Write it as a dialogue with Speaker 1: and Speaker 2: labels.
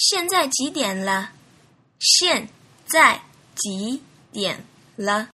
Speaker 1: 现在几点了？现在几点了？